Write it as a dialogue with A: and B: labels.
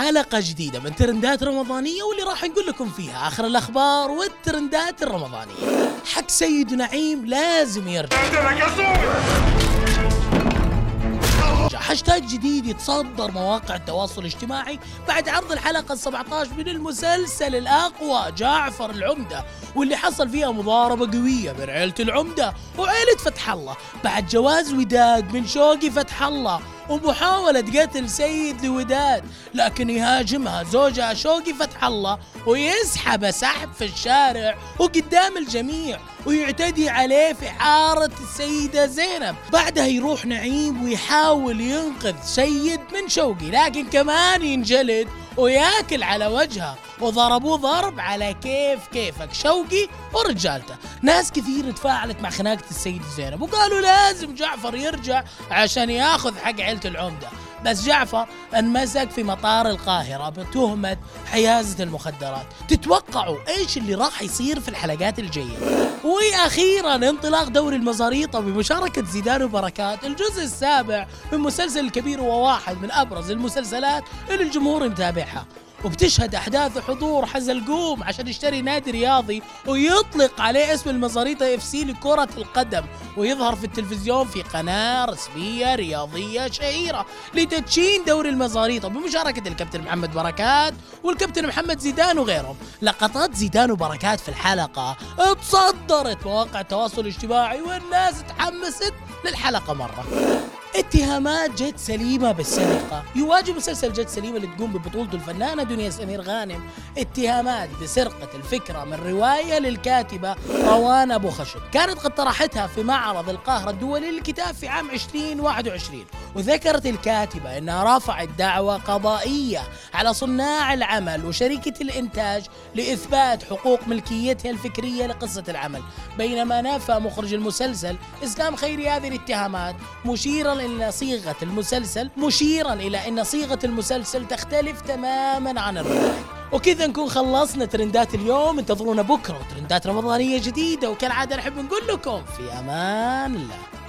A: حلقة جديدة من ترندات رمضانية واللي راح نقول لكم فيها آخر الأخبار والترندات الرمضانية. حق سيد نعيم لازم يرجع. هاشتاج جديد يتصدر مواقع التواصل الاجتماعي بعد عرض الحلقة 17 من المسلسل الأقوى جعفر العمدة واللي حصل فيها مضاربة قوية بين عيلة العمدة وعيلة فتح الله. بعد جواز وداد من شوقي فتح الله. ومحاولة قتل سيد لوداد لكن يهاجمها زوجها شوقي فتح الله ويسحب سحب في الشارع وقدام الجميع ويعتدي عليه في حارة السيدة زينب. بعدها يروح نعيم ويحاول ينقذ سيد من شوقي لكن كمان ينجلد وياكل على وجهه وضربوه ضرب على كيف كيفك شوقي ورجالته. ناس كثير تفاعلت مع خناقة السيدة زينب وقالوا لازم جعفر يرجع عشان ياخذ حق عيلة العمدة. بس جعفر انمسك في مطار القاهرة بتهمة حيازة المخدرات. تتوقعوا إيش اللي راح يصير في الحلقات الجاية؟ وأخيرا انطلاق دوري المزاريطة بمشاركة زيدان وبركات الجزء السابع من مسلسل الكبير وواحد من أبرز المسلسلات اللي الجمهور متابعها. وبتشهد أحداث حضور حزلقوم عشان يشتري نادي رياضي ويطلق عليه اسم المزاريطة FC لكرة القدم ويظهر في التلفزيون في قناة رسمية رياضية شهيرة لتدشين دوري المزاريطة. بمشاركة الكابتن محمد بركات والكابتن محمد زيدان وغيرهم. لقطات زيدان وبركات في الحلقة تصدرت مواقع التواصل الاجتماعي والناس تحمست للحلقة مرة. اتهامات جد سليمة بالسرقة. يواجه مسلسل جد سليمة اللي تقوم ببطولته الفنانة دنيا سمير غانم. اتهامات بسرقة الفكرة من رواية للكاتبة روان أبو خشب. كانت قد طرحتها في معرض القاهرة الدولي للكتاب في عام 2021 وذكرت الكاتبة أنها رفعت دعوى قضائية على صناع العمل وشركة الإنتاج لإثبات حقوق ملكيتها الفكرية لقصة العمل. بينما نفى مخرج المسلسل إسلام خيري هذه الاتهامات مشيرا إلى صيغة المسلسل مشيرا إلى أن صيغة المسلسل تختلف تماما عن الرواية. وكذا نكون خلصنا ترندات اليوم. انتظرونا بكرة وترندات رمضانية جديدة. وكالعادة نحب نقول لكم في أمان الله.